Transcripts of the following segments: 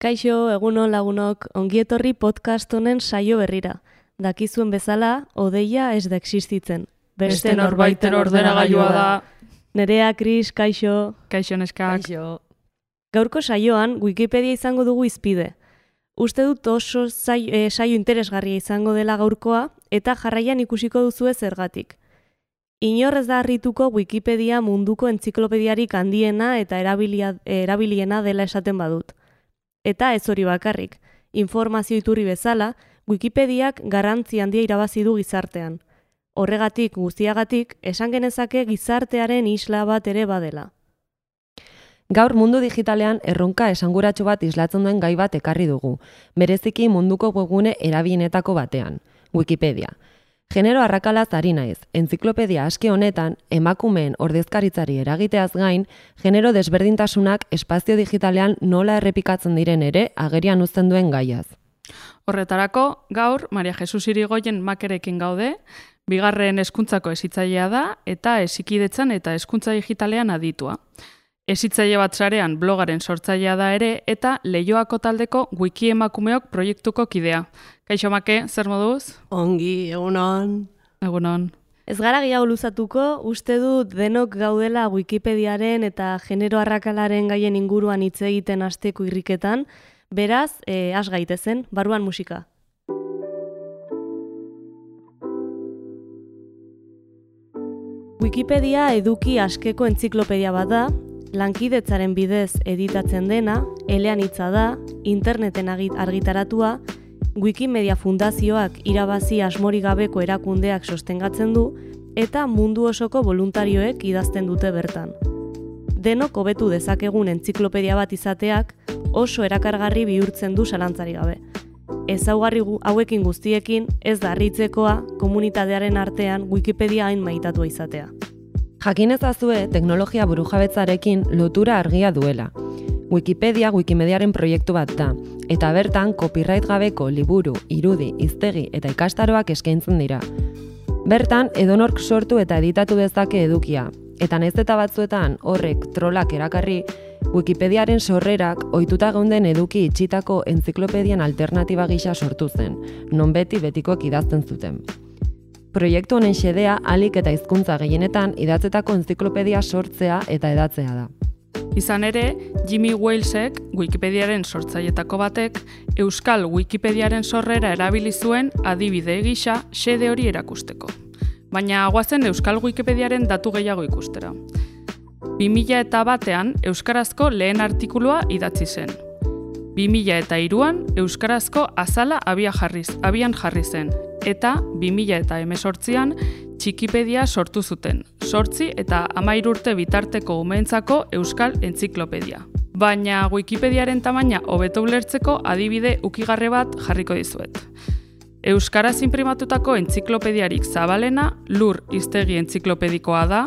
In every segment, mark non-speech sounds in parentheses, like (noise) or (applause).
Kaixo, egunon lagunok, ongietorri podcast honen saio berrira. Dakizuen bezala, odeia ez da existitzen. Beste norbaiten ordenagailua da. Nerea, Kris, kaixo. Kaixo neskak. Gaurko saioan, Wikipedia izango dugu izpide. Uste dut oso saio, eh, saio interesgarria izango dela gaurkoa, eta jarraian ikusiko duzu zergatik. Inor ez da harrituko Wikipedia munduko entziklopediarik handiena eta erabilia, erabiliena dela esaten badut. Eta ez hori bakarrik, informazio iturri bezala, Wikipediak garrantzi handia irabazi du gizartean. Horregatik guztiagatik, esan genezake gizartearen isla bat ere badela. Gaur mundu digitalean erronka esanguratsu bat islatzen duen gai bat ekarri dugu, bereziki munduko webgune erabienetako batean, Wikipedia. Genero arrakalaz ari naiz, entziklopedia aske honetan, emakumeen ordezkaritzari eragiteaz gain, genero desberdintasunak espazio digitalean nola errepikatzen diren ere agerian uzten duen gaiaz. Horretarako, gaur, Maria Jesus Irigoyen makerekin gaude, bigarren hezkuntzako esitzailea da eta esikidetzan eta hezkuntza digitalean aditua. Esitzaile bat sarean blogaren sortzailea da ere eta leioako taldeko wiki emakumeok proiektuko kidea. Kaixo make, zer moduz? Ongi, egunon. Egunon. Ez gara gehiago luzatuko, uste dut denok gaudela Wikipediaren eta genero arrakalaren gaien inguruan hitz egiten asteko irriketan, beraz, e, has gaitezen, baruan musika. Wikipedia eduki askeko entziklopedia bada, lankidetzaren bidez editatzen dena, elean hitza da, interneten argitaratua, Wikimedia Fundazioak irabazi asmori gabeko erakundeak sostengatzen du eta mundu osoko voluntarioek idazten dute bertan. Denok hobetu dezakegun entziklopedia bat izateak oso erakargarri bihurtzen du salantzari gabe. Ezaugarri hauekin guztiekin ez da harritzekoa komunitatearen artean Wikipedia hain maitatua izatea. Jakin ezazue teknologia burujabetzarekin lotura argia duela. Wikipedia Wikimediaren proiektu bat da, eta bertan copyright gabeko liburu, irudi, iztegi eta ikastaroak eskaintzen dira. Bertan, edonork sortu eta editatu dezake edukia, eta naiz eta batzuetan horrek trolak erakarri, Wikipediaren sorrerak ohituta geunden eduki itxitako entziklopedian alternatiba gisa sortu zen, non beti betikoak idazten zuten. Proiektu honen xedea alik eta hizkuntza gehienetan idatzetako entziklopedia sortzea eta edatzea da. Izan ere, Jimmy Walesek, Wikipediaren sortzaietako batek, Euskal Wikipediaren sorrera erabili zuen adibide gisa xede hori erakusteko. Baina guazen Euskal Wikipediaren datu gehiago ikustera. 2000 eta batean Euskarazko lehen artikulua idatzi zen. 2000 eta iruan Euskarazko azala abia jarriz, abian jarri zen. Eta 2000 eta emezortzian Txikipedia sortu zuten, sortzi eta amair urte bitarteko umeentzako Euskal Entziklopedia. Baina Wikipediaren tamaina hobeto ulertzeko adibide ukigarre bat jarriko dizuet. Euskaraz inprimatutako entziklopediarik zabalena lur iztegi entziklopedikoa da,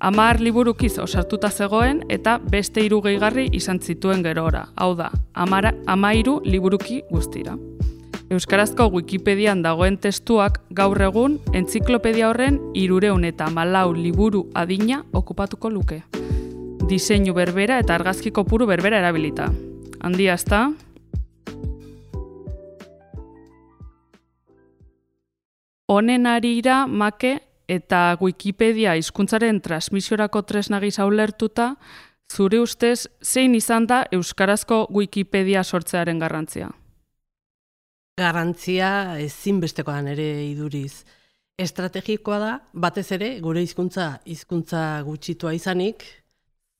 amar liburukiz osartuta zegoen eta beste hiru gehigarri izan zituen gerora, hau da, amara, amairu liburuki guztira. Euskarazko Wikipedian dagoen testuak gaur egun entziklopedia horren irureun eta malau liburu adina okupatuko luke. Diseinu berbera eta argazki kopuru berbera erabilita. Handia ezta? Honen arira make eta Wikipedia hizkuntzaren transmisiorako tresnagi ulertuta, zure ustez zein izan da Euskarazko Wikipedia sortzearen garrantzia? Garrantzia ezinbestekoan ere iduriz. Estrategikoa da, batez ere, gure hizkuntza hizkuntza gutxitua izanik,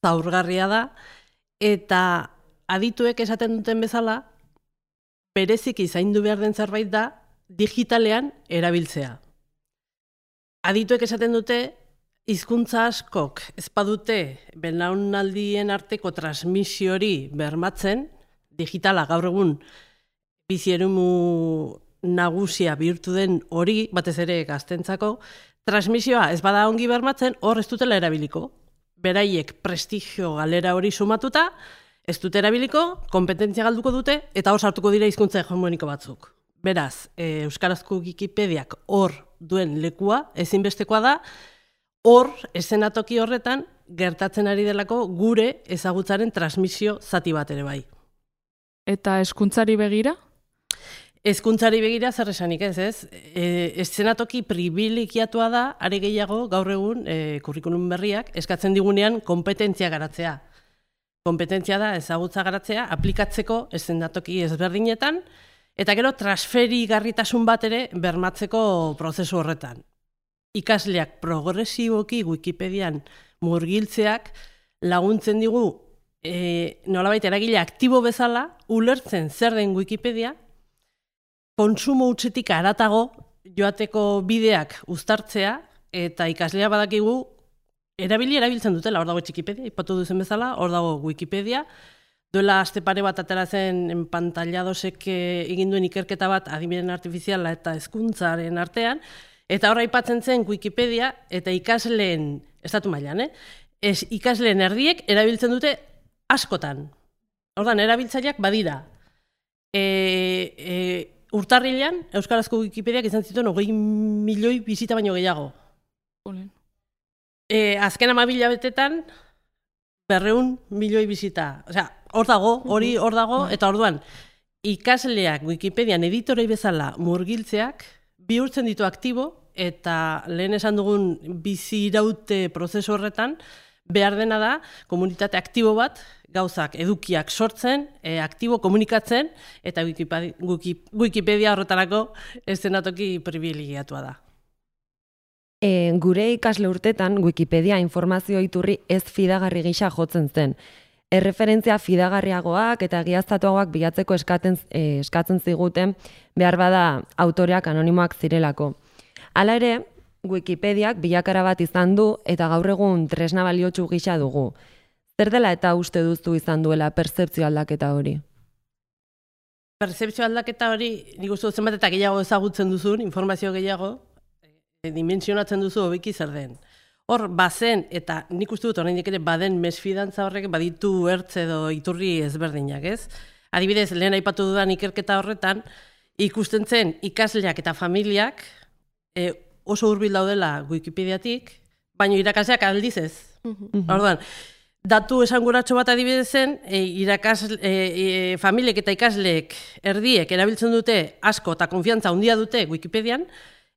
zaurgarria da, eta adituek esaten duten bezala, bereziki zaindu behar den zerbait da, digitalean erabiltzea. Adituek esaten dute, hizkuntza askok ezpadute benaunaldien arteko transmisiori bermatzen, digitala gaur egun bizierumu nagusia bihurtu den hori, batez ere gaztentzako, transmisioa ez bada ongi bermatzen, hor ez dutela erabiliko. Beraiek prestigio galera hori sumatuta, ez dute erabiliko, kompetentzia galduko dute, eta hor sartuko dira hizkuntza hegemoniko batzuk. Beraz, e, Euskarazko Wikipediak hor duen lekua, ezinbestekoa da, hor, esenatoki horretan, gertatzen ari delako gure ezagutzaren transmisio zati bat ere bai. Eta eskuntzari begira? Ezkuntzari begira zer esanik ez, ez? E, eszenatoki privilegiatua da, are gehiago gaur egun e, kurrikulum berriak eskatzen digunean kompetentzia garatzea. Kompetentzia da ezagutza garatzea, aplikatzeko eszenatoki ezberdinetan, eta gero transferi garritasun bat ere bermatzeko prozesu horretan. Ikasleak progresiboki Wikipedian murgiltzeak laguntzen digu e, nolabait eragile aktibo bezala, ulertzen zer den Wikipedia, kontsumo utzetik aratago joateko bideak uztartzea eta ikaslea badakigu erabili erabiltzen dutela, hor dago Wikipedia, ipatu duzen bezala, hor dago Wikipedia, duela aste pare bat ateratzen en pantailadosek eh, egin duen ikerketa bat adibiden artifiziala eta hezkuntzaren artean, eta hor aipatzen zen Wikipedia eta ikasleen, estatu mailan, eh? Ez ikasleen erdiek erabiltzen dute askotan. Ordan erabiltzaileak badira. E, e, urtarrilean, Euskarazko Wikipediak izan zituen hogei milioi bizita baino gehiago. E, azken amabila betetan, berreun milioi bizita. Osea, hor dago, hori hor dago, eta orduan, ikasleak Wikipedian editorei bezala murgiltzeak, bihurtzen ditu aktibo, eta lehen esan dugun bizi iraute prozesu horretan, behar dena da, komunitate aktibo bat, gauzak edukiak sortzen, e, aktibo komunikatzen, eta Wikipedia, horretarako estenatoki privilegiatua da. E, gure ikasle urtetan Wikipedia informazio iturri ez fidagarri gisa jotzen zen. Erreferentzia fidagarriagoak eta giaztatuagoak bilatzeko eskaten, e, eskatzen ziguten behar bada autoreak anonimoak zirelako. Hala ere, Wikipediak bilakara bat izan du eta gaur egun tresna baliotsu gisa dugu. Zer dela eta uste duztu izan duela percepzio aldaketa hori? Percepzio aldaketa hori, nik uste zenbat eta gehiago ezagutzen duzun, informazio gehiago, e, dimensionatzen duzu hobiki zer den. Hor, bazen, eta nik uste dut oraindik ere baden mesfidantza horrek baditu ertz edo iturri ezberdinak, ez? Adibidez, lehen aipatu dudan ikerketa horretan, ikusten zen ikasleak eta familiak e, oso hurbil daudela Wikipediatik, baino irakasleak aldiz ez. Mm Orduan, Datu esanguratxo bat adibidezen, e, irakas, e, e, familiek eta ikasleek erdiek erabiltzen dute asko eta konfiantza handia dute Wikipedian,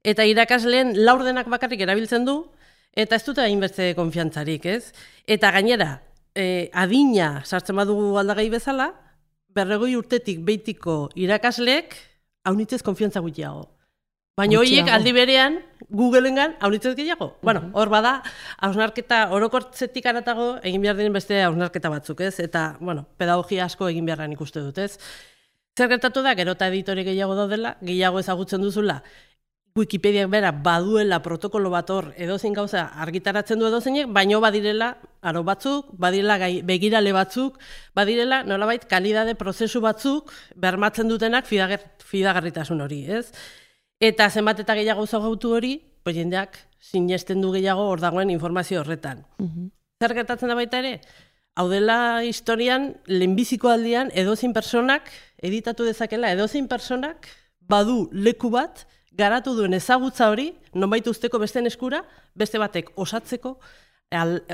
eta irakasleen laurdenak bakarrik erabiltzen du, eta ez dute hainbeste konfiantzarik, ez? Eta gainera, e, adina sartzen badugu aldagai bezala, berregoi urtetik beitiko irakasleek haunitzez konfiantza gutxiago. Baina horiek aldi berean, Googleengan haunitzez gehiago. Bueno, hor bada, hausnarketa orokortzetik aratago egin behar diren beste hausnarketa batzuk, ez? Eta, bueno, pedagogia asko egin beharran ikuste dut, ez? Zer gertatu da, gero eta editore gehiago daudela, gehiago ezagutzen duzula, Wikipediak bera baduela protokolo bat hor edozein gauza argitaratzen du edozeinek, baino badirela aro batzuk, badirela gai, begirale batzuk, badirela nolabait kalidade prozesu batzuk bermatzen dutenak fidagarritasun hori, ez? Eta zenbat eta gehiago zautu hori, pues jendeak sinesten du gehiago hor dagoen informazio horretan. Mm Zer gertatzen da baita ere? Hau dela historian, lehenbiziko aldian, edozein personak, editatu dezakela, edozein personak, badu leku bat, garatu duen ezagutza hori, nonbait usteko beste eskura, beste batek osatzeko,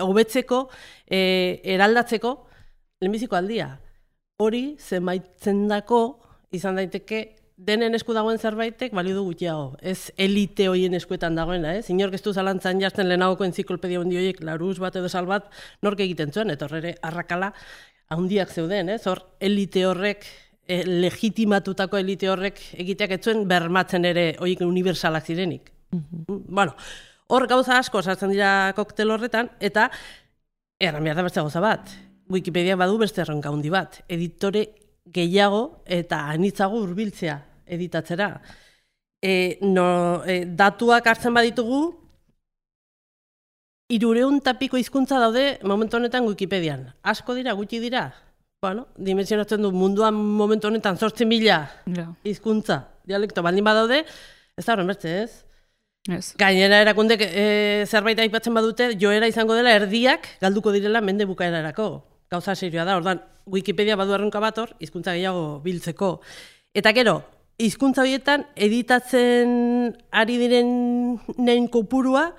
hobetzeko, e, eraldatzeko, lehenbiziko aldia. Hori, zenbaitzen dako, izan daiteke, denen esku dagoen zerbaitek balio du gutxiago. Ez elite hoien eskuetan dagoena, eh? Inork ez du zalantzan jartzen lehenagoko entziklopedia hundi horiek, laruz bat edo salbat, nork egiten zuen, eta horre arrakala handiak zeuden, ez? Hor, elite horrek, e, legitimatutako elite horrek egiteak etzuen bermatzen ere horiek universalak zirenik. Mm Bueno, hor gauza asko sartzen dira koktel horretan, eta eran behar da beste gauza bat. Wikipedia badu beste erronka handi bat. Editore gehiago eta anitzago hurbiltzea editatzera. E, no, e, datuak hartzen baditugu, irureun tapiko hizkuntza daude momentu honetan Wikipedian. Asko dira, gutxi dira. Bueno, dimensionatzen du munduan momentu honetan zortzen mila hizkuntza dialekto baldin badaude, ez da horren bertze, ez? Ez. Gainera erakundek e, zerbait aipatzen badute, joera izango dela erdiak galduko direla mende bukaerarako. Gauza serioa da, ordan Wikipedia badu erronka bat hor, hizkuntza gehiago biltzeko. Eta gero, hizkuntza horietan editatzen ari diren nein kopurua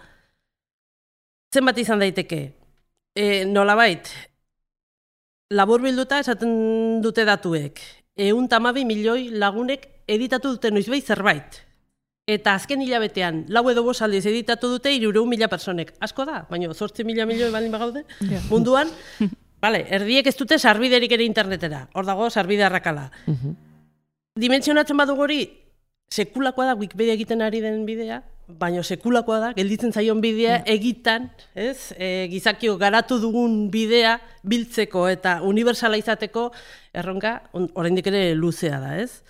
zenbat izan daiteke? e, nolabait, labur bilduta esaten dute datuek, eun tamabi milioi lagunek editatu dute noizbait zerbait. Eta azken hilabetean, lau edo bos aldiz editatu dute irureu mila personek. Asko da, baina zortzi mila milioi balin bagaude, munduan, Vale, erdiek ez dute sarbiderik ere internetera. Hor dago sarbide arrakala. Mhm. Dimentsionatzen badugu hori, sekulakoa da Wikipedia egiten ari den bidea, baina sekulakoa da, gelditzen zaion bidea egitan, ez? E, gizakio garatu dugun bidea biltzeko eta universala izateko erronka on- oraindik ere luzea da, ez?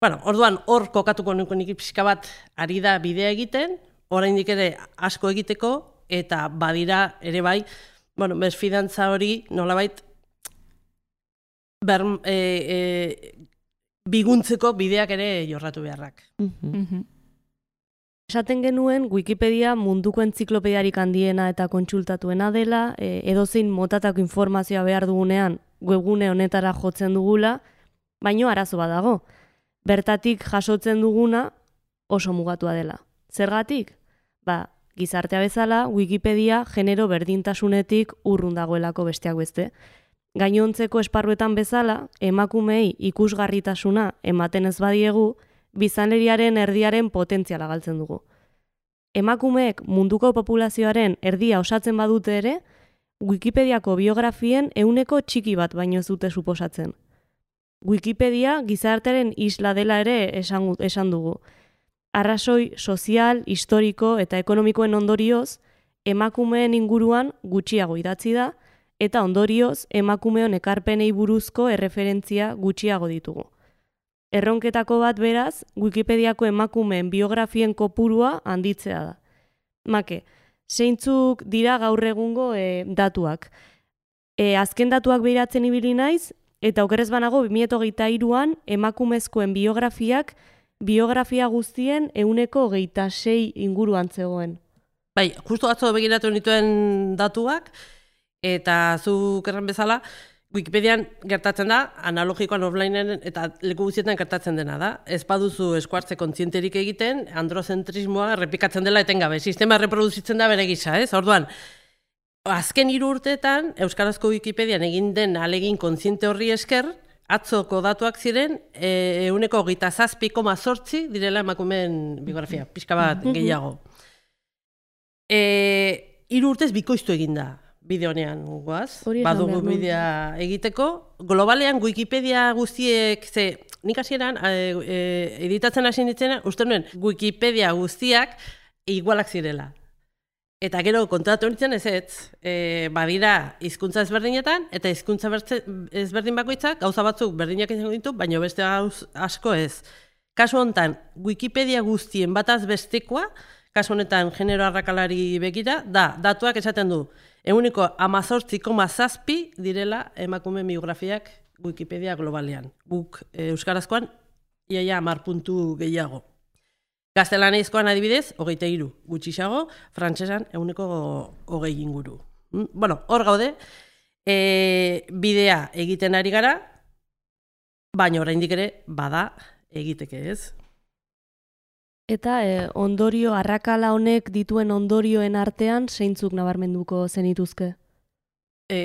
Bueno, orduan hor kokatuko nuko nik pixka bat ari da bidea egiten, oraindik ere asko egiteko eta badira ere bai, bueno, mesfidantza hori nolabait ber, e, e, biguntzeko bideak ere jorratu beharrak. Mhm. Mhm. Esaten genuen Wikipedia munduko entziklopediarik handiena eta kontsultatuena dela, e, edozein motatako informazioa behar dugunean webgune honetara jotzen dugula, baino arazo badago. Bertatik jasotzen duguna oso mugatua dela. Zergatik? Ba, gizartea bezala Wikipedia genero berdintasunetik urrun dagoelako besteak beste. Gainontzeko esparruetan bezala, emakumei ikusgarritasuna ematen ez badiegu, bizanleriaren erdiaren potentziala galtzen dugu. Emakumeek munduko populazioaren erdia osatzen badute ere, Wikipediako biografien euneko txiki bat baino ez dute suposatzen. Wikipedia gizartearen isla dela ere esan, esan dugu. Arrazoi sozial, historiko eta ekonomikoen ondorioz, emakumeen inguruan gutxiago idatzi da, eta ondorioz emakumeon ekarpenei buruzko erreferentzia gutxiago ditugu. Erronketako bat beraz, Wikipediako emakumeen biografien kopurua handitzea da. Make, zeintzuk dira gaur egungo e, datuak. E, azken datuak behiratzen ibili naiz, eta okerrez banago 2008an emakumezkoen biografiak biografia guztien euneko hogeita sei inguruan zegoen. Bai, justo atzo begiratu nituen datuak, eta zu erran bezala, Wikipedian gertatzen da, analogikoan offlineen eta leku guztietan gertatzen dena da. Ez baduzu eskuartze kontzienterik egiten, androzentrismoa errepikatzen dela etengabe. Sistema reproduzitzen da bere gisa, ez? Orduan, azken hiru urteetan, Euskarazko Wikipedian egin den alegin kontziente horri esker, atzoko datuak ziren, e, euneko gita zazpi koma sortzi direla emakumeen biografia, pixka bat (laughs) gehiago. E, hiru urtez bikoiztu egin da bideo honean guaz, Hori badugu bidea egiteko. Globalean Wikipedia guztiek, ze nik hasieran e, e, editatzen hasi nintzen, uste nuen Wikipedia guztiak igualak zirela. Eta gero kontatu nintzen ez ez, e, badira hizkuntza ezberdinetan, eta hizkuntza ezberdin bakoitzak gauza batzuk berdinak izango ditu, baina beste gauz asko ez. Kasu honetan, Wikipedia guztien bataz bestekoa, kasu honetan genero arrakalari begira, da, datuak esaten du, euniko amazortzi koma zazpi direla emakume biografiak Wikipedia globalean. Guk e, Euskarazkoan, iaia amar puntu gehiago. Gaztelanezkoan adibidez, hogeita hiru gutxixago, frantsesan euneko hogei inguru. Mm, Bueno, hor gaude, e, bidea egiten ari gara, baina oraindik ere bada egiteke ez. Eta e, ondorio, arrakala honek dituen ondorioen artean, zeintzuk nabarmenduko zenituzke? E,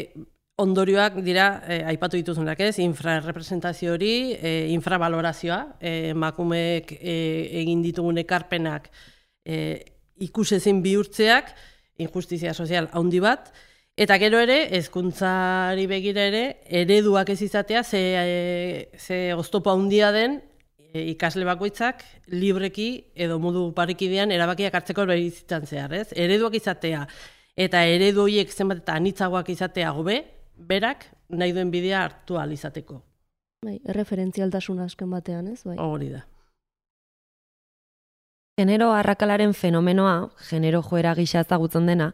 ondorioak dira, e, aipatu dituzunak ez, infrarrepresentazio hori, e, infravalorazioa, e, emakumeek e, egin ditugun ekarpenak e, ikusezin bihurtzeak, injustizia sozial handi bat, eta gero ere, hezkuntzari begira ere, ereduak ez izatea, ze, e, ze oztopo handia den, ikasle bakoitzak libreki edo modu parikidean erabakiak hartzeko behizitzan zehar, ez? Ereduak izatea eta eredu horiek zenbat eta anitzagoak izatea gobe, berak nahi duen bidea hartu ahal izateko. Bai, erreferentzialtasun asken batean, ez? Bai. Hori da. Genero arrakalaren fenomenoa, genero joera gisa ezagutzen dena,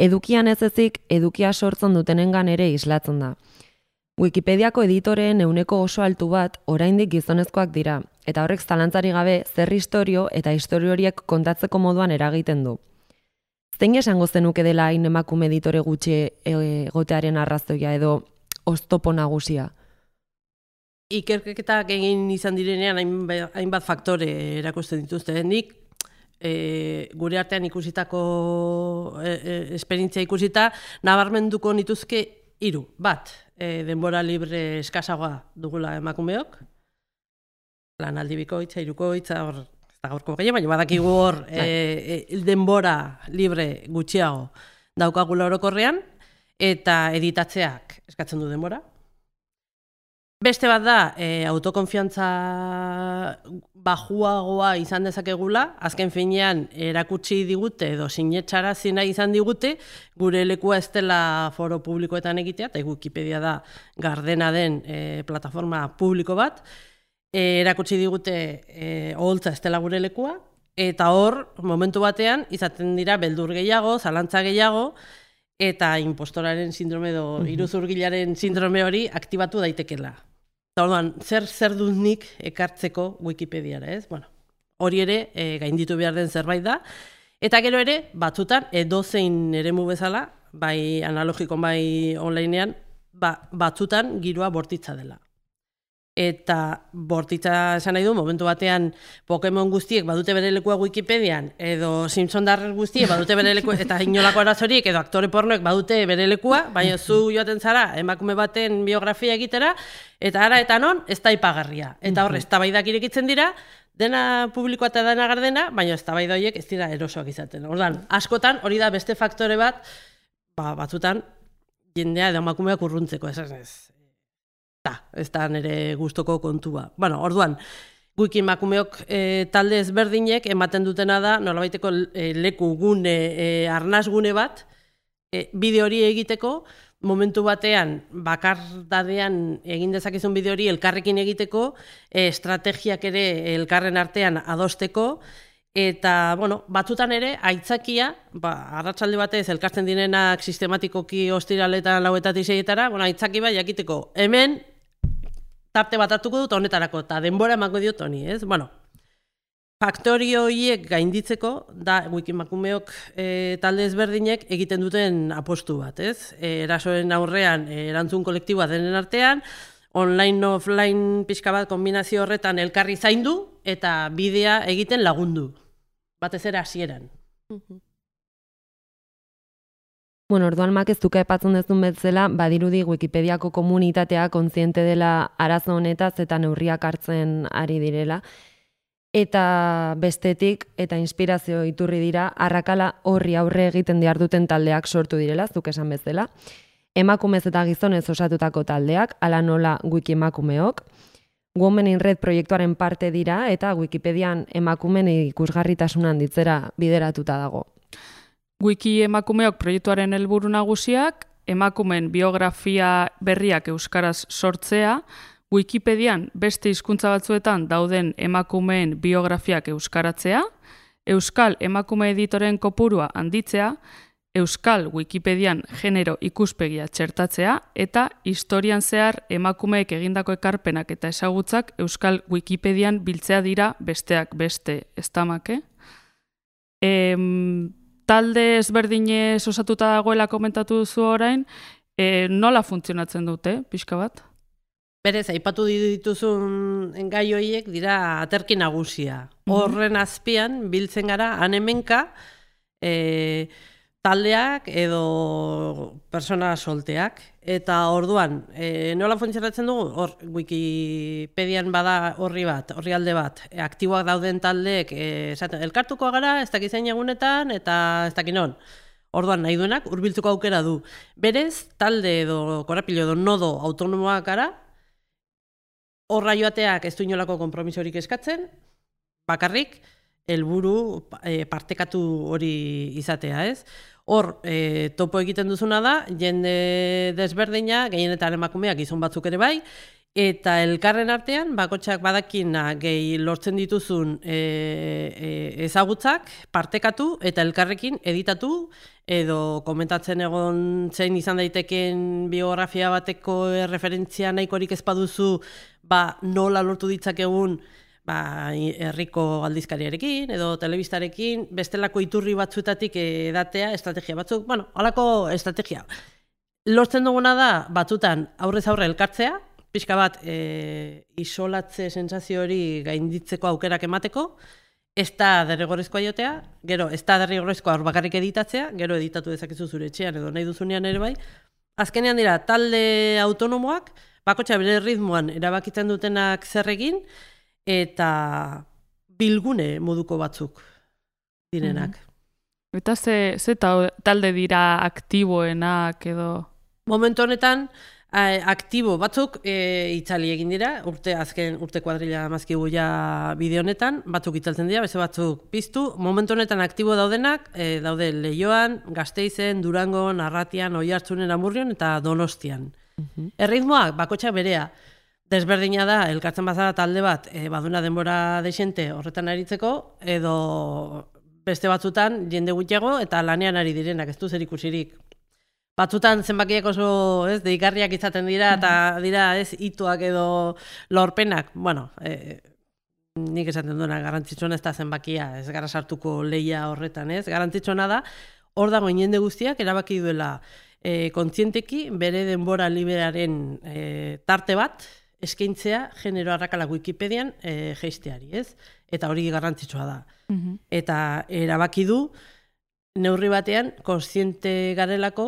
edukian ez ezik edukia sortzen dutenengan ere islatzen da. Wikipediako editoreen euneko oso altu bat oraindik gizonezkoak dira, eta horrek zalantzari gabe zer historio eta historio horiek kontatzeko moduan eragiten du. Zein esango zenuke dela hain emakume editore gutxi e, egotearen arrazoia edo oztopo nagusia? Ikerketak egin izan direnean hainba- hainbat faktore erakusten dituzte. Nik e, gure artean ikusitako e, e, esperientzia ikusita, nabarmenduko nituzke hiru Bat, e, denbora libre eskasagoa dugula emakumeok, lanaldi bikoitza, irukoitza, hor, ez da gaurko gehiago, baina badakigu hor e, e, denbora libre gutxiago daukagula orokorrean, eta editatzeak eskatzen du denbora, Beste bat da, e, autokonfiantza bajuagoa izan dezakegula, azken finean erakutsi digute edo sinetxara zina izan digute, gure lekua ez dela foro publikoetan egitea, eta Wikipedia da gardena den e, plataforma publiko bat, e, erakutsi digute e, oholtza ez dela gure lekua, eta hor, momentu batean, izaten dira beldur gehiago, zalantza gehiago, eta impostoraren sindrome edo iruzurgilaren sindrome hori aktibatu daitekela. Eta orduan, zer zer dut nik ekartzeko Wikipediara, ez? Bueno, hori ere e, gainditu behar den zerbait da. Eta gero ere, batzutan, edozein eremu bezala, bai analogikon bai onlinean, ba, batzutan giroa bortitza dela eta bortitza esan nahi du, momentu batean Pokemon guztiek badute bere lekua Wikipedian, edo Simpson Darrell guztiek badute bere lekua, eta inolako arazorik, edo aktore pornoek badute bere lekua, baina zu joaten zara, emakume baten biografia egitera, eta ara eta non, ez da ipagarria. Eta horre, ez irekitzen dira, dena publikoa eta dena gardena, baina ez tabaida horiek ez dira erosoak izaten. Ordan, askotan, hori da beste faktore bat, ba, batzutan, jendea edo emakumeak urruntzeko, ez ez, da, ez da nire gustoko kontua. Bueno, orduan, guiki makumeok e, talde ezberdinek ematen dutena da, nolabaiteko e, leku gune, e, arnaz gune bat, e, bideo hori egiteko, momentu batean, bakardadean egin dezakizun bideo hori elkarrekin egiteko, e, estrategiak ere elkarren artean adosteko, Eta, bueno, batzutan ere, aitzakia, ba, arratsalde batez, elkartzen direnak sistematikoki ostiraletan lauetatik zeietara, bueno, aitzaki bai, jakiteko, hemen, tarte bat hartuko dut honetarako, eta denbora emango diot honi, ez? Bueno, faktorio horiek gainditzeko, da wikimakumeok e, talde ezberdinek egiten duten apostu bat, ez? E, erasoen aurrean e, erantzun kolektiboa denen artean, online offline pixka bat kombinazio horretan elkarri zaindu eta bidea egiten lagundu. Batez ere hasieran. Bueno, orduan mak ez duke epatzen dezun betzela, badirudi Wikipediako komunitatea kontziente dela arazo honetaz eta neurriak hartzen ari direla. Eta bestetik eta inspirazio iturri dira, arrakala horri aurre egiten diar duten taldeak sortu direla, zuk esan bezala. Emakumez eta gizonez osatutako taldeak, ala nola wiki emakumeok. Women in Red proiektuaren parte dira eta Wikipedian emakumen ikusgarritasunan ditzera bideratuta dago. Wiki emakumeok proiektuaren helburu nagusiak, emakumen biografia berriak euskaraz sortzea, Wikipedian beste hizkuntza batzuetan dauden emakumeen biografiak euskaratzea, Euskal emakume editoren kopurua handitzea, Euskal Wikipedian genero ikuspegia txertatzea eta historian zehar emakumeek egindako ekarpenak eta ezagutzak Euskal Wikipedian biltzea dira besteak beste, ez tamake? Talde ezberdinez osatuta dagoela komentatu duzu orain, e, nola funtzionatzen dute, pixka bat? Berez, aipatu dituzun gai horiek dira aterki nagusia. Mhm. Horren azpian, biltzen gara, anemenka, e, taldeak edo persona solteak. Eta orduan, e, nola funtzionatzen dugu? Hor, Wikipedian bada horri bat, horri alde bat, e, aktiboak dauden taldeek, e, esaten, elkartuko gara, ez dakit zein egunetan, eta ez dakit non. Orduan, nahi duenak, urbiltuko aukera du. Berez, talde edo korapilo edo nodo autonomoak gara, horra joateak ez du inolako kompromisorik eskatzen, bakarrik, helburu e, partekatu hori izatea, ez? Hor, e, topo egiten duzuna da, jende desberdina, gehienetan emakumeak izun batzuk ere bai, eta elkarren artean, bakotxak badakina gehi lortzen dituzun e, e, ezagutzak, partekatu eta elkarrekin editatu, edo komentatzen egon zein izan daiteken biografia bateko referentzia nahikorik ez baduzu, ba, nola lortu ditzak egun, ba, herriko aldizkariarekin edo telebistarekin bestelako iturri batzuetatik edatea estrategia batzuk, bueno, halako estrategia. Lortzen duguna da batzutan aurrez aurre elkartzea, pixka bat e, isolatze sentsazio hori gainditzeko aukerak emateko, ez da derrigorrezkoa jotea, gero ez da derrigorrezkoa hor bakarrik editatzea, gero editatu dezakezu zure etxean edo nahi duzunean ere bai. Azkenean dira, talde autonomoak, bakotxa bere ritmoan erabakitzen dutenak zer egin, eta bilgune moduko batzuk direnak. Eta ze, ze talde dira aktiboenak edo... Momentu honetan, aktibo batzuk e, itzali egin dira, urte azken urte kuadrilla mazkigu ja bideo honetan, batzuk itzaltzen dira, beste batzuk piztu. Momentu honetan aktibo daudenak, e, daude Leioan, Gasteizen, Durangon, Arratian, Oiartzunen, Amurrion eta Donostian. Erritmoak bakotxa berea. Desberdina da, elkartzen bazara talde bat, e, baduna denbora desente horretan aritzeko, edo beste batzutan jende gutxiago eta lanean ari direnak, ez du zer ikusirik. Batzutan zenbakiak oso, ez, deigarriak izaten dira, eta dira, ez, ituak edo lorpenak, bueno, e, nik esaten duena, garantzitsuena ez da zenbakia, ez gara sartuko leia horretan, ez, garantzitsuena da, hor dagoen jende guztiak erabaki duela e, kontzienteki bere denbora liberaren e, tarte bat eskaintzea genero arrakala Wikipedian e, jeisteari, ez? Eta hori garrantzitsua da. Eta erabaki du neurri batean kontziente garelako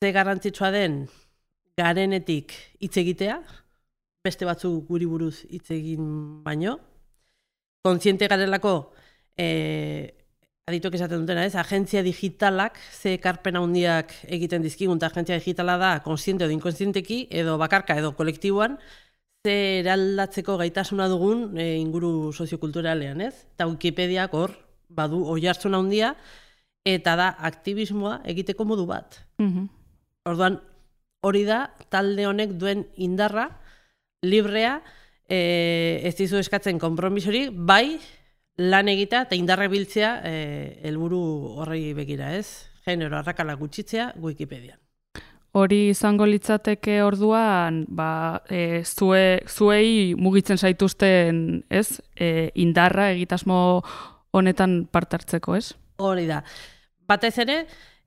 ze garrantzitsua den garenetik hitz egitea, beste batzu guri buruz hitz egin baino, kontziente garelako e, adituak esaten dutena, ez? Agentzia digitalak ze ekarpen handiak egiten dizkigun, eta agentzia digitala da kontziente edo inkontzienteki, edo bakarka edo kolektiboan, ze eraldatzeko gaitasuna dugun e, inguru soziokulturalean, ez? Eta Wikipediak hor badu oi hartzuna handia, eta da aktivismoa egiteko modu bat. Orduan, hori da talde honek duen indarra, librea, e, ez dizu eskatzen konpromisorik, bai lan egita eta indarra biltzea e, helburu horrei begira, ez? Genero arrakala gutxitzea Wikipedian. Hori izango litzateke orduan, ba, e, zue, zuei mugitzen zaituzten, ez? E, indarra egitasmo honetan parte hartzeko, ez? Hori da. Batez ere,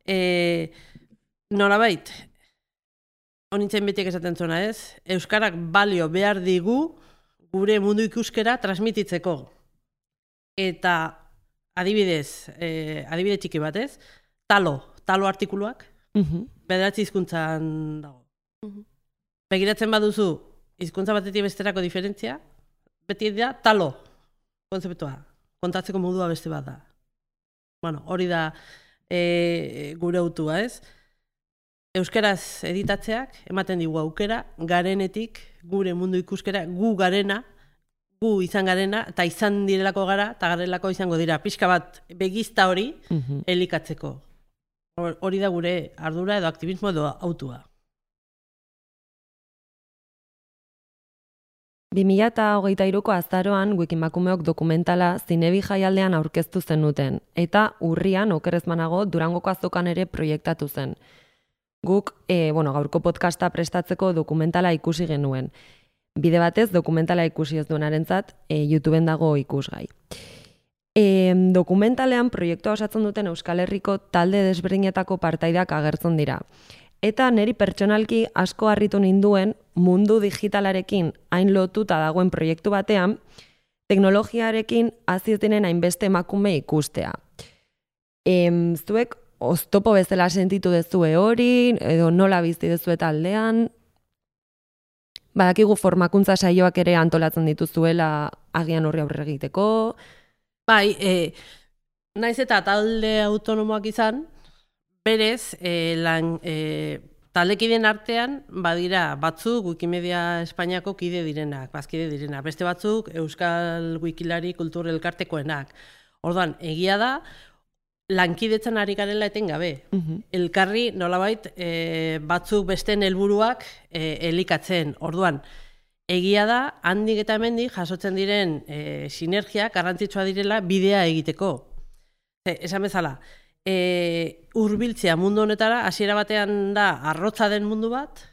e, nolabait, honintzen betiek esaten zuena ez, Euskarak balio behar digu gure mundu ikuskera transmititzeko. Eta adibidez, e, adibide txiki batez, talo, talo artikuluak, bederatzi hizkuntzan dago. Begiratzen baduzu, hizkuntza batetik besterako diferentzia, beti da talo konzeptua, kontatzeko modua beste bat da. Bueno, hori da e, gure autua, ez? Euskaraz editatzeak ematen digu aukera, garenetik, gure mundu ikuskera, gu garena, gu izan garena, eta izan direlako gara, eta garelako izango dira. Pixka bat begizta hori elikatzeko. Hor- Hori da gure ardura edo aktivismo edo autua. 2008ko azaroan Wikimakumeok dokumentala zinebi jaialdean aurkeztu zenuten, eta urrian okerezmanago Durangoko azokan ere proiektatu zen. Guk, e, bueno, gaurko podcasta prestatzeko dokumentala ikusi genuen. Bide batez, dokumentala ikusi ez duenarentzat, e, YouTubeen dago ikusgai. E, dokumentalean proiektua osatzen duten Euskal Herriko talde desberdinetako partaidak agertzen dira. Eta neri pertsonalki asko harritu ninduen mundu digitalarekin hain lotuta dagoen proiektu batean, teknologiarekin hasi ez diren hainbeste emakume ikustea. Em, zuek oztopo bezala sentitu dezue hori, edo nola bizi dezue taldean, badakigu formakuntza saioak ere antolatzen dituzuela agian horri aurre egiteko, Bai, e, naiz eta talde autonomoak izan, berez, e, lan, e, taldekideen artean, badira, batzuk Wikimedia Espainiako kide direnak, bazkide direnak, beste batzuk Euskal Wikilari Kultur Elkartekoenak. Orduan, egia da, lankidetzan ari garela etengabe. Elkarri nolabait e, batzuk besten helburuak e, elikatzen. Orduan, egia da, handik eta hemendik jasotzen diren e, sinergiak garrantzitsua direla bidea egiteko. Ze, esan bezala, e, urbiltzea mundu honetara, hasiera batean da arrotza den mundu bat,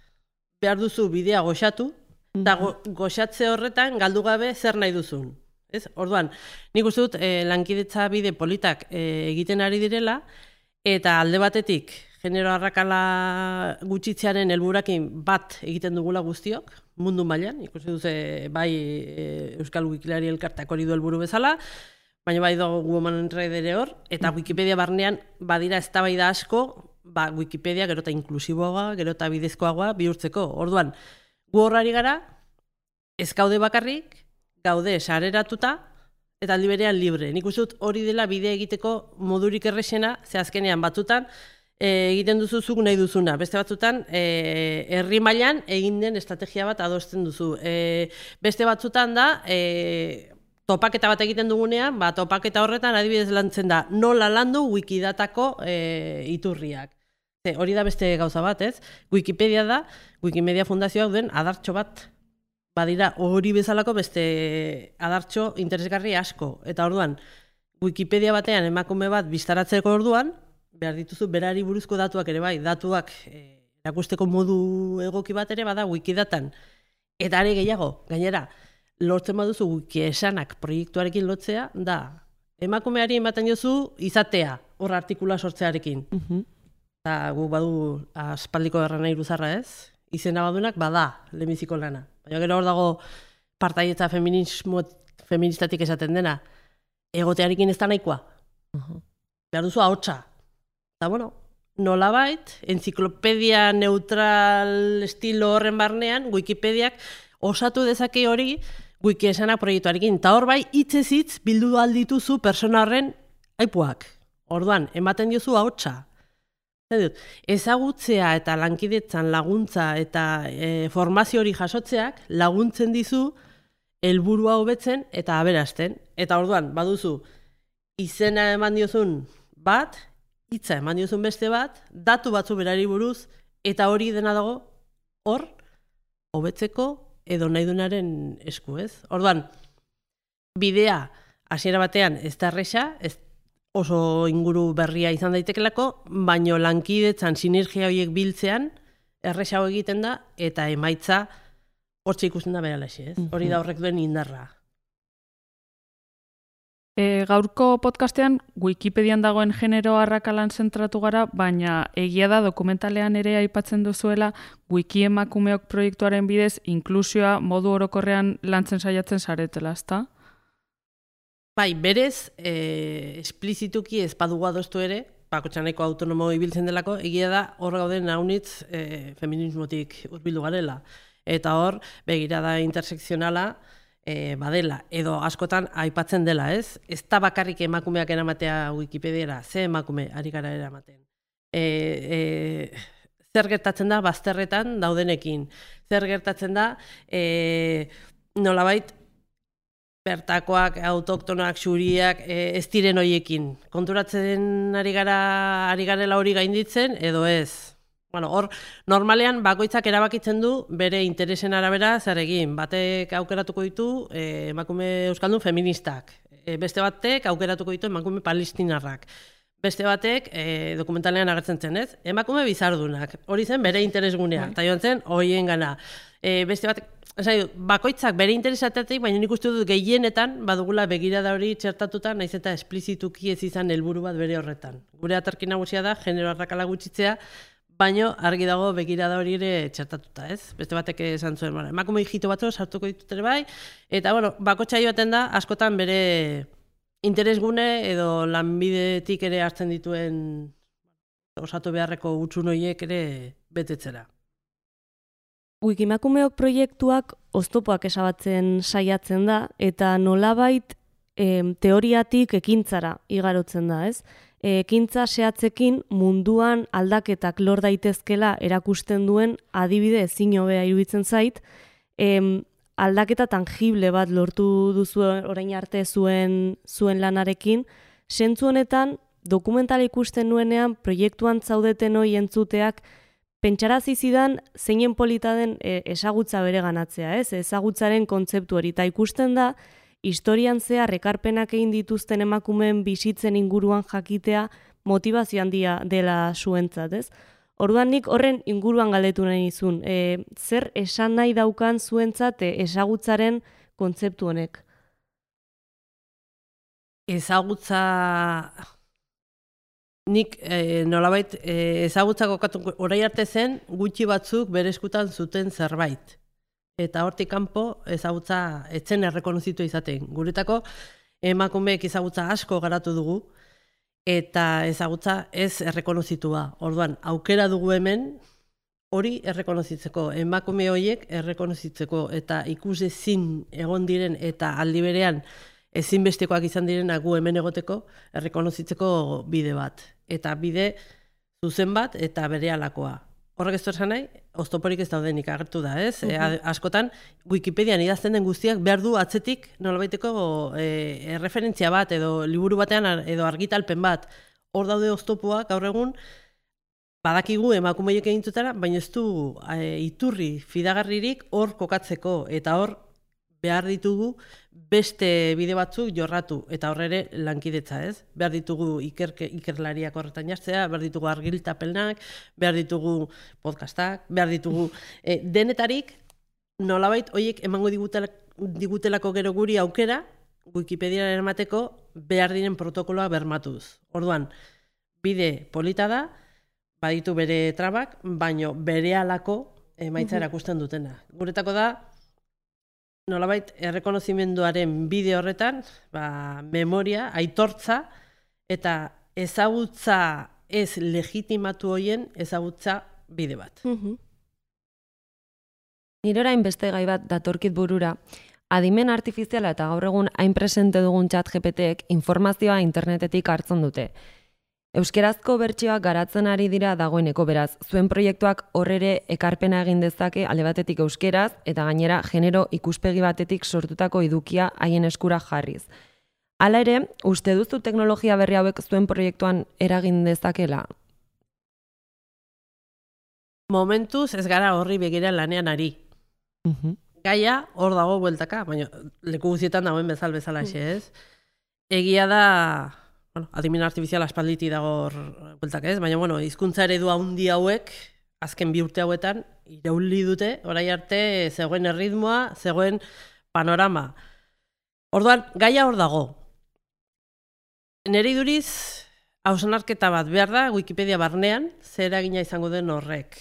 behar duzu bidea goxatu, eta go, goxatze horretan galdu gabe zer nahi duzun. Ez? Orduan, nik uste dut e, lankidetza bide politak e, egiten ari direla, eta alde batetik genero arrakala gutxitzearen helburakin bat egiten dugula guztiok, mundu mailan, ikusi duze bai e, Euskal Wikilari elkartak hori du helburu bezala, baina bai dago Woman in hor, eta Wikipedia barnean badira eztabaida asko, ba, Wikipedia gero eta inklusiboagoa, gero eta bidezkoagoa bihurtzeko. Orduan, gu horrari gara, ez gaude bakarrik, gaude sareratuta, eta aldi berean libre. Nik uste dut hori dela bide egiteko modurik errexena, ze azkenean batzutan, e, egiten duzu nahi duzuna. Beste batzutan, e, herri mailan egin den estrategia bat adosten duzu. E, beste batzutan da, e, topaketa bat egiten dugunean, ba, topaketa horretan adibidez lantzen da, nola landu wikidatako e, iturriak. Ze, hori da beste gauza bat, ez? Wikipedia da, Wikimedia Fundazioa den adartxo bat. Badira, hori bezalako beste adartxo interesgarri asko. Eta orduan, Wikipedia batean emakume bat biztaratzeko orduan, behar dituzu berari buruzko datuak ere bai, datuak eh, erakusteko modu egoki bat ere bada wikidatan. Eta are gehiago, gainera, lortzen baduzu wiki esanak proiektuarekin lotzea, da, emakumeari ematen jozu izatea, hor artikula sortzearekin. Eta gu badu aspaldiko erran nahi luzarra ez, izena badunak bada, lemiziko lana. Baina gero hor dago partaietza feminismo, feministatik esaten dena, egotearekin ez da nahikoa. Behar duzu ahotsa. Eta bueno, nolabait, enziklopedia neutral estilo horren barnean, Wikipediak osatu dezake hori wiki esana proiektuarekin. Eta hor bai, hitzez hitz bildu aldituzu persona horren aipuak. Orduan, ematen diozu ahotsa. Ezagutzea eta lankidetzan laguntza eta e, formazio hori jasotzeak laguntzen dizu helburua hobetzen eta aberasten. Eta orduan, baduzu, izena eman diozun bat, hitza eman diozun beste bat, datu batzu berari buruz, eta hori dena dago hor, hobetzeko edo nahi dunaren esku, ez? Orduan, bidea hasiera batean ez da erresa, ez oso inguru berria izan daitekelako, baino lankidetzan sinergia horiek biltzean erresago egiten da eta emaitza hortxe ikusten da beralaxe, ez? Hori da horrek duen indarra. E, gaurko podcastean Wikipedian dagoen genero arrakalan zentratu gara, baina egia da dokumentalean ere aipatzen duzuela Wiki emakumeok proiektuaren bidez inklusioa modu orokorrean lantzen saiatzen saretela, ezta? Bai, berez, e, esplizituki ez badugu adostu ere, bakotxaneko autonomo ibiltzen delako, egia da hor gauden naunitz e, feminismotik urbildu garela. Eta hor, begirada intersekzionala, e, badela, edo askotan aipatzen dela, ez? Ez da bakarrik emakumeak eramatea Wikipediara, ze emakume ari gara eramaten. E, e, zer gertatzen da bazterretan daudenekin. Zer gertatzen da e, nolabait bertakoak, autoktonak, xuriak, e, ez diren hoiekin. Konturatzen ari gara ari garela hori gainditzen, edo ez. Bueno, hor, normalean bakoitzak erabakitzen du bere interesen arabera zer egin. Batek aukeratuko ditu e, emakume euskaldun feministak. E, beste batek aukeratuko ditu emakume palestinarrak. Beste batek e, dokumentalean agertzen zen, ez? Emakume bizardunak. Hori zen bere interesgunea. Eta joan zen, hoien gana. E, beste batek, Esai, bakoitzak bere interesatetik, baina nik uste dut gehienetan badugula begirada hori txertatuta, naiz eta esplizituki ez izan helburu bat bere horretan. Gure atarki nagusia da, genero arrakala gutxitzea, baino argi dago begirada hori ere txertatuta, ez? Beste batek esan zuen, bueno, emakume hijito batzu sartuko ditut ere bai, eta bueno, bakotxa joaten da, askotan bere interesgune edo lanbidetik ere hartzen dituen osatu beharreko utxun horiek ere betetzera. Wikimakumeok proiektuak oztopoak esabatzen saiatzen da, eta nolabait teoriatik ekintzara igarotzen da, ez? Ekintza sehatzekin munduan aldaketak lor daitezkela erakusten duen adibide ezin hobea iruditzen zait, em, aldaketa tangible bat lortu duzu orain arte zuen zuen lanarekin, sentzu honetan dokumentala ikusten nuenean proiektuan zaudeten hoi entzuteak pentsarazi zidan zeinen polita den e, esagutza bere ganatzea, ez? Ezagutzaren kontzeptu hori eta ikusten da historian zehar ekarpenak egin dituzten emakumeen bizitzen inguruan jakitea motivazio handia dela zuentzat, ez? Orduan nik horren inguruan galdetu nahi izun, e, zer esan nahi daukan zuentzat e, ezagutzaren kontzeptu honek? Ezagutza nik e, nolabait e, ezagutzako katu orai arte zen gutxi batzuk bere eskutan zuten zerbait. Eta hortik kanpo ezagutza etzen errekonozitu izaten. Guretako emakumeek ezagutza asko garatu dugu, eta ezagutza ez errekonozitua. Orduan, aukera dugu hemen, hori errekonozitzeko, emakume horiek errekonozitzeko, eta ikus ezin egon diren, eta aldi berean ezinbestekoak izan diren gu hemen egoteko, errekonozitzeko bide bat. Eta bide zuzen bat, eta bere alakoa. Horrek ez nahi, oztoporik ez daudenik agertu da, ez? E, askotan, Wikipedian idazten den guztiak behar du atzetik nolabaiteko e, referentzia bat edo liburu batean edo argitalpen bat. Hor daude oztopoak gaur egun, badakigu emakumeiek egin zutara, baina ez du e, iturri fidagarririk hor kokatzeko eta hor behar ditugu beste bide batzuk jorratu eta horre lankidetza, ez? Behar ditugu ikerke, ikerlariak horretan jartzea, behar ditugu argiltapelnak, behar ditugu podcastak, behar ditugu (laughs) e, denetarik nolabait hoiek emango digutelako gero guri aukera Wikipedia emateko behar diren protokoloa bermatuz. Orduan, bide polita da, baditu bere trabak, baino bere alako emaitza erakusten dutena. Guretako da, nolabait errekonozimenduaren bide horretan, ba, memoria, aitortza, eta ezagutza ez legitimatu hoien ezagutza bide bat. Mm Nire orain beste gai bat datorkit burura, adimen artifiziala eta gaur egun hain presente dugun txat GPTek informazioa internetetik hartzen dute. Euskerazko bertsioak garatzen ari dira dagoeneko beraz, zuen proiektuak horrere ekarpena egin dezake alde batetik euskeraz eta gainera genero ikuspegi batetik sortutako idukia haien eskura jarriz. Hala ere, uste duzu teknologia berri hauek zuen proiektuan eragin dezakela? Momentuz ez gara horri begira lanean ari. Uh Gaia hor dago bueltaka, baina leku guzietan dagoen bezal bezala ez? Egia da bueno, adimen artifiziala aspalditi dago bueltak ez, baina bueno, hizkuntza eredu handi hauek, azken bi urte hauetan, irauli dute, orai arte, zegoen erritmoa, zegoen panorama. Orduan, gaia hor dago. Nere iduriz, hausanarketa bat behar da, Wikipedia barnean, zer eragina izango den horrek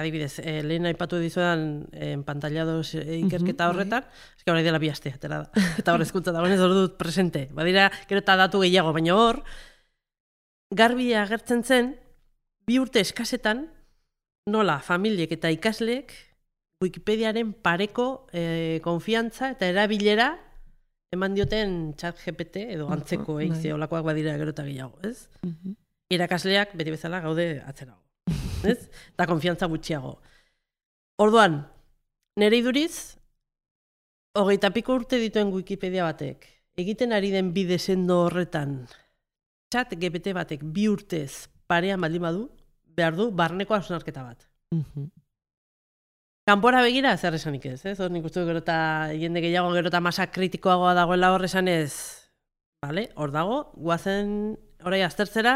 adibidez, e, lehen aipatu dizuetan en pantallados e, ikerketa horretan, eske hori dela bi aste atera da. (laughs) Eta hor eskuntza dagoen ez dut presente. Badira, gero eta datu gehiago, baina hor garbi agertzen zen bi urte eskasetan nola familiek eta ikasleek Wikipediaren pareko e, konfiantza eta erabilera eman dioten chat GPT edo antzeko uh -huh, olakoak badira gero eta gehiago, ez? Irakasleak beti bezala gaude atzerago (laughs) ez? Da konfiantza gutxiago. Orduan, nire iduriz, hogeita piko urte dituen Wikipedia batek, egiten ari den bide sendo horretan, txat GPT batek bi urtez parean baldin badu, behar du, barneko hausnarketa bat. Mm Kanpora begira, zer esanik ez, ez? Hor nik uste gero eta jende gehiago gero eta masa kritikoagoa dagoela hor esan ez, vale? hor dago, guazen orai aztertzera,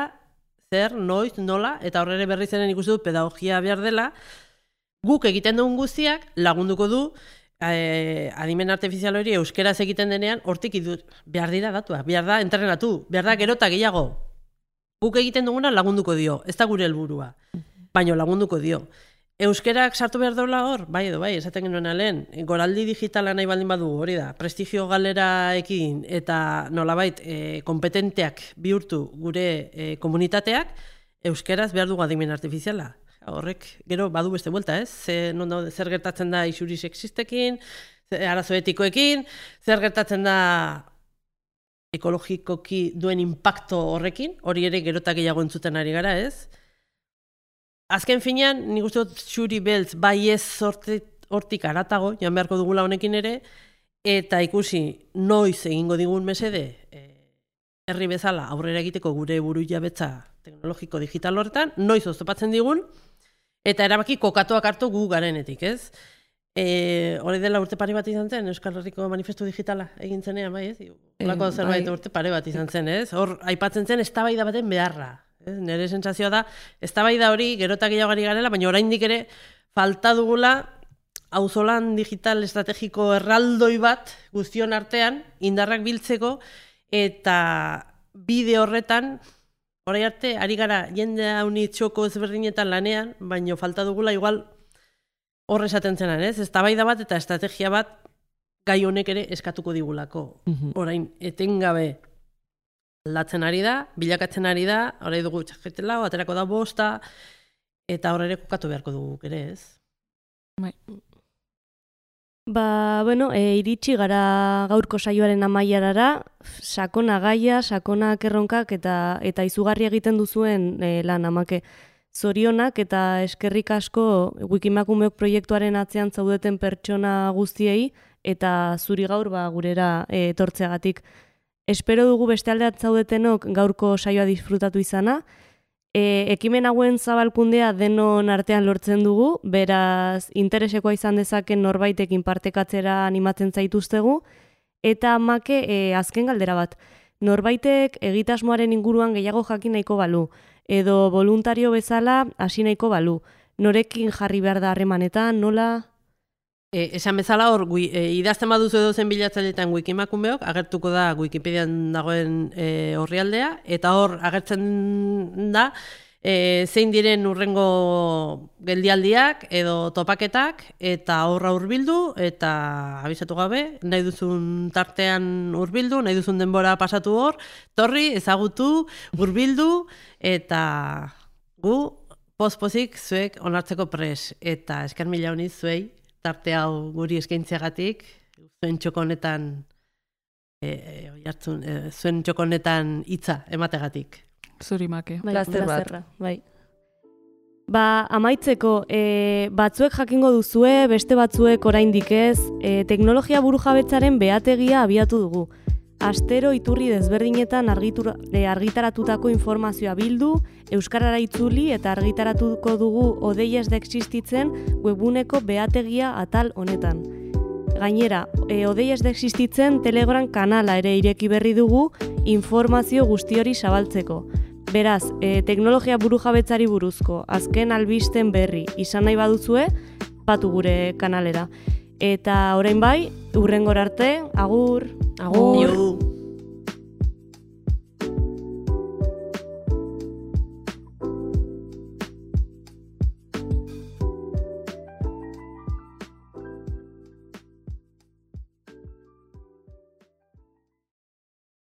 zer, noiz, nola, eta horrere berri zenen ikusi dut pedagogia behar dela, guk egiten dugun guztiak lagunduko du eh, adimen artifizial hori euskeraz egiten denean, hortik idu, behar dira datua, behar da entrenatu, behar da gerota gehiago. Guk egiten duguna lagunduko dio, ez da gure helburua, baino lagunduko dio. Euskerak sartu behar dola hor, bai edo bai, esaten genuen alen, goraldi digitala nahi baldin badu, hori da, prestigio galeraekin eta nolabait e, kompetenteak bihurtu gure e, komunitateak, euskeraz behar dugu adimen artifiziala. Horrek, gero, badu beste buelta, ez? Ze, non da, zer gertatzen da isuri sexistekin, arazo etikoekin, zer gertatzen da ekologikoki duen impacto horrekin, hori ere gerotak gehiago entzuten ari gara, ez? Azken finean, nik uste dut xuri beltz bai ez hortik aratago, joan beharko dugula honekin ere, eta ikusi noiz egingo digun mesede, e, herri bezala aurrera egiteko gure buru jabetza teknologiko digital horretan, noiz oztopatzen digun, eta erabaki kokatuak hartu gu garenetik, ez? E, hori dela urte pare bat izan zen, Euskal Herriko Manifestu Digitala egin zenean, bai, ez? Olako e, zerbait bai. urte pare bat izan zen, ez? Hor, aipatzen zen, ez baten beharra, Ez, nire sentsazioa da, ez da bai da hori, gerotak gehiagari garela, baina oraindik ere falta dugula auzolan digital estrategiko erraldoi bat guztion artean, indarrak biltzeko, eta bide horretan, orai arte, ari gara jende hauni txoko ezberdinetan lanean, baina falta dugula igual horre esaten zenan, ez? Ez bat eta estrategia bat gai honek ere eskatuko digulako. Mhm. Orain, etengabe aldatzen ari da, bilakatzen ari da, orain dugu txaketela, aterako da bosta, eta horre ere kokatu beharko dugu ere, ez? Ba, bueno, e, iritsi gara gaurko saioaren amaierara, sakona gaia, sakona kerronkak eta eta izugarri egiten duzuen e, lan amake. Zorionak eta eskerrik asko Wikimakumeok proiektuaren atzean zaudeten pertsona guztiei eta zuri gaur ba gurera e, etortzeagatik. Espero dugu beste aldeat zaudetenok gaurko saioa disfrutatu izana. E, ekimen hauen zabalkundea denon artean lortzen dugu, beraz interesekoa izan dezaken norbaitekin partekatzera animatzen zaituztegu, eta make e, azken galdera bat. Norbaitek egitasmoaren inguruan gehiago jakin nahiko balu, edo voluntario bezala hasi nahiko balu. Norekin jarri behar da harremanetan, nola? E, esan bezala hor, gui, e, idazten baduzu edo zen bilatzailetan wikimakumeok, agertuko da Wikipedian dagoen e, horrialdea, eta hor agertzen da e, zein diren urrengo geldialdiak edo topaketak, eta horra hurbildu eta abisatu gabe, nahi duzun tartean hurbildu, nahi duzun denbora pasatu hor, torri, ezagutu, hurbildu, eta gu pospozik zuek onartzeko pres, eta esker mila honi zuei, tarte hau guri eskaintzeagatik, zuen txokonetan e, e, oihartzun, e, zuen txokonetan hitza emategatik. Zuri make. Bai, Plazer bat. Bai. Ba, amaitzeko, e, batzuek jakingo duzue, beste batzuek oraindik ez, e, teknologia burujabetzaren behategia abiatu dugu. Astero iturri desberdinetan argitura, e, argitaratutako informazioa bildu, Euskarara itzuli eta argitaratuko dugu odeiez de existitzen webuneko behategia atal honetan. Gainera, e, odeiez de existitzen Telegram kanala ere ireki berri dugu informazio guzti hori zabaltzeko. Beraz, e, teknologia burujabetzari buruzko azken albisten berri izan nahi baduzue, batu gure kanalera. Eta orain bai, urrengor arte, agur! Agur! Iu.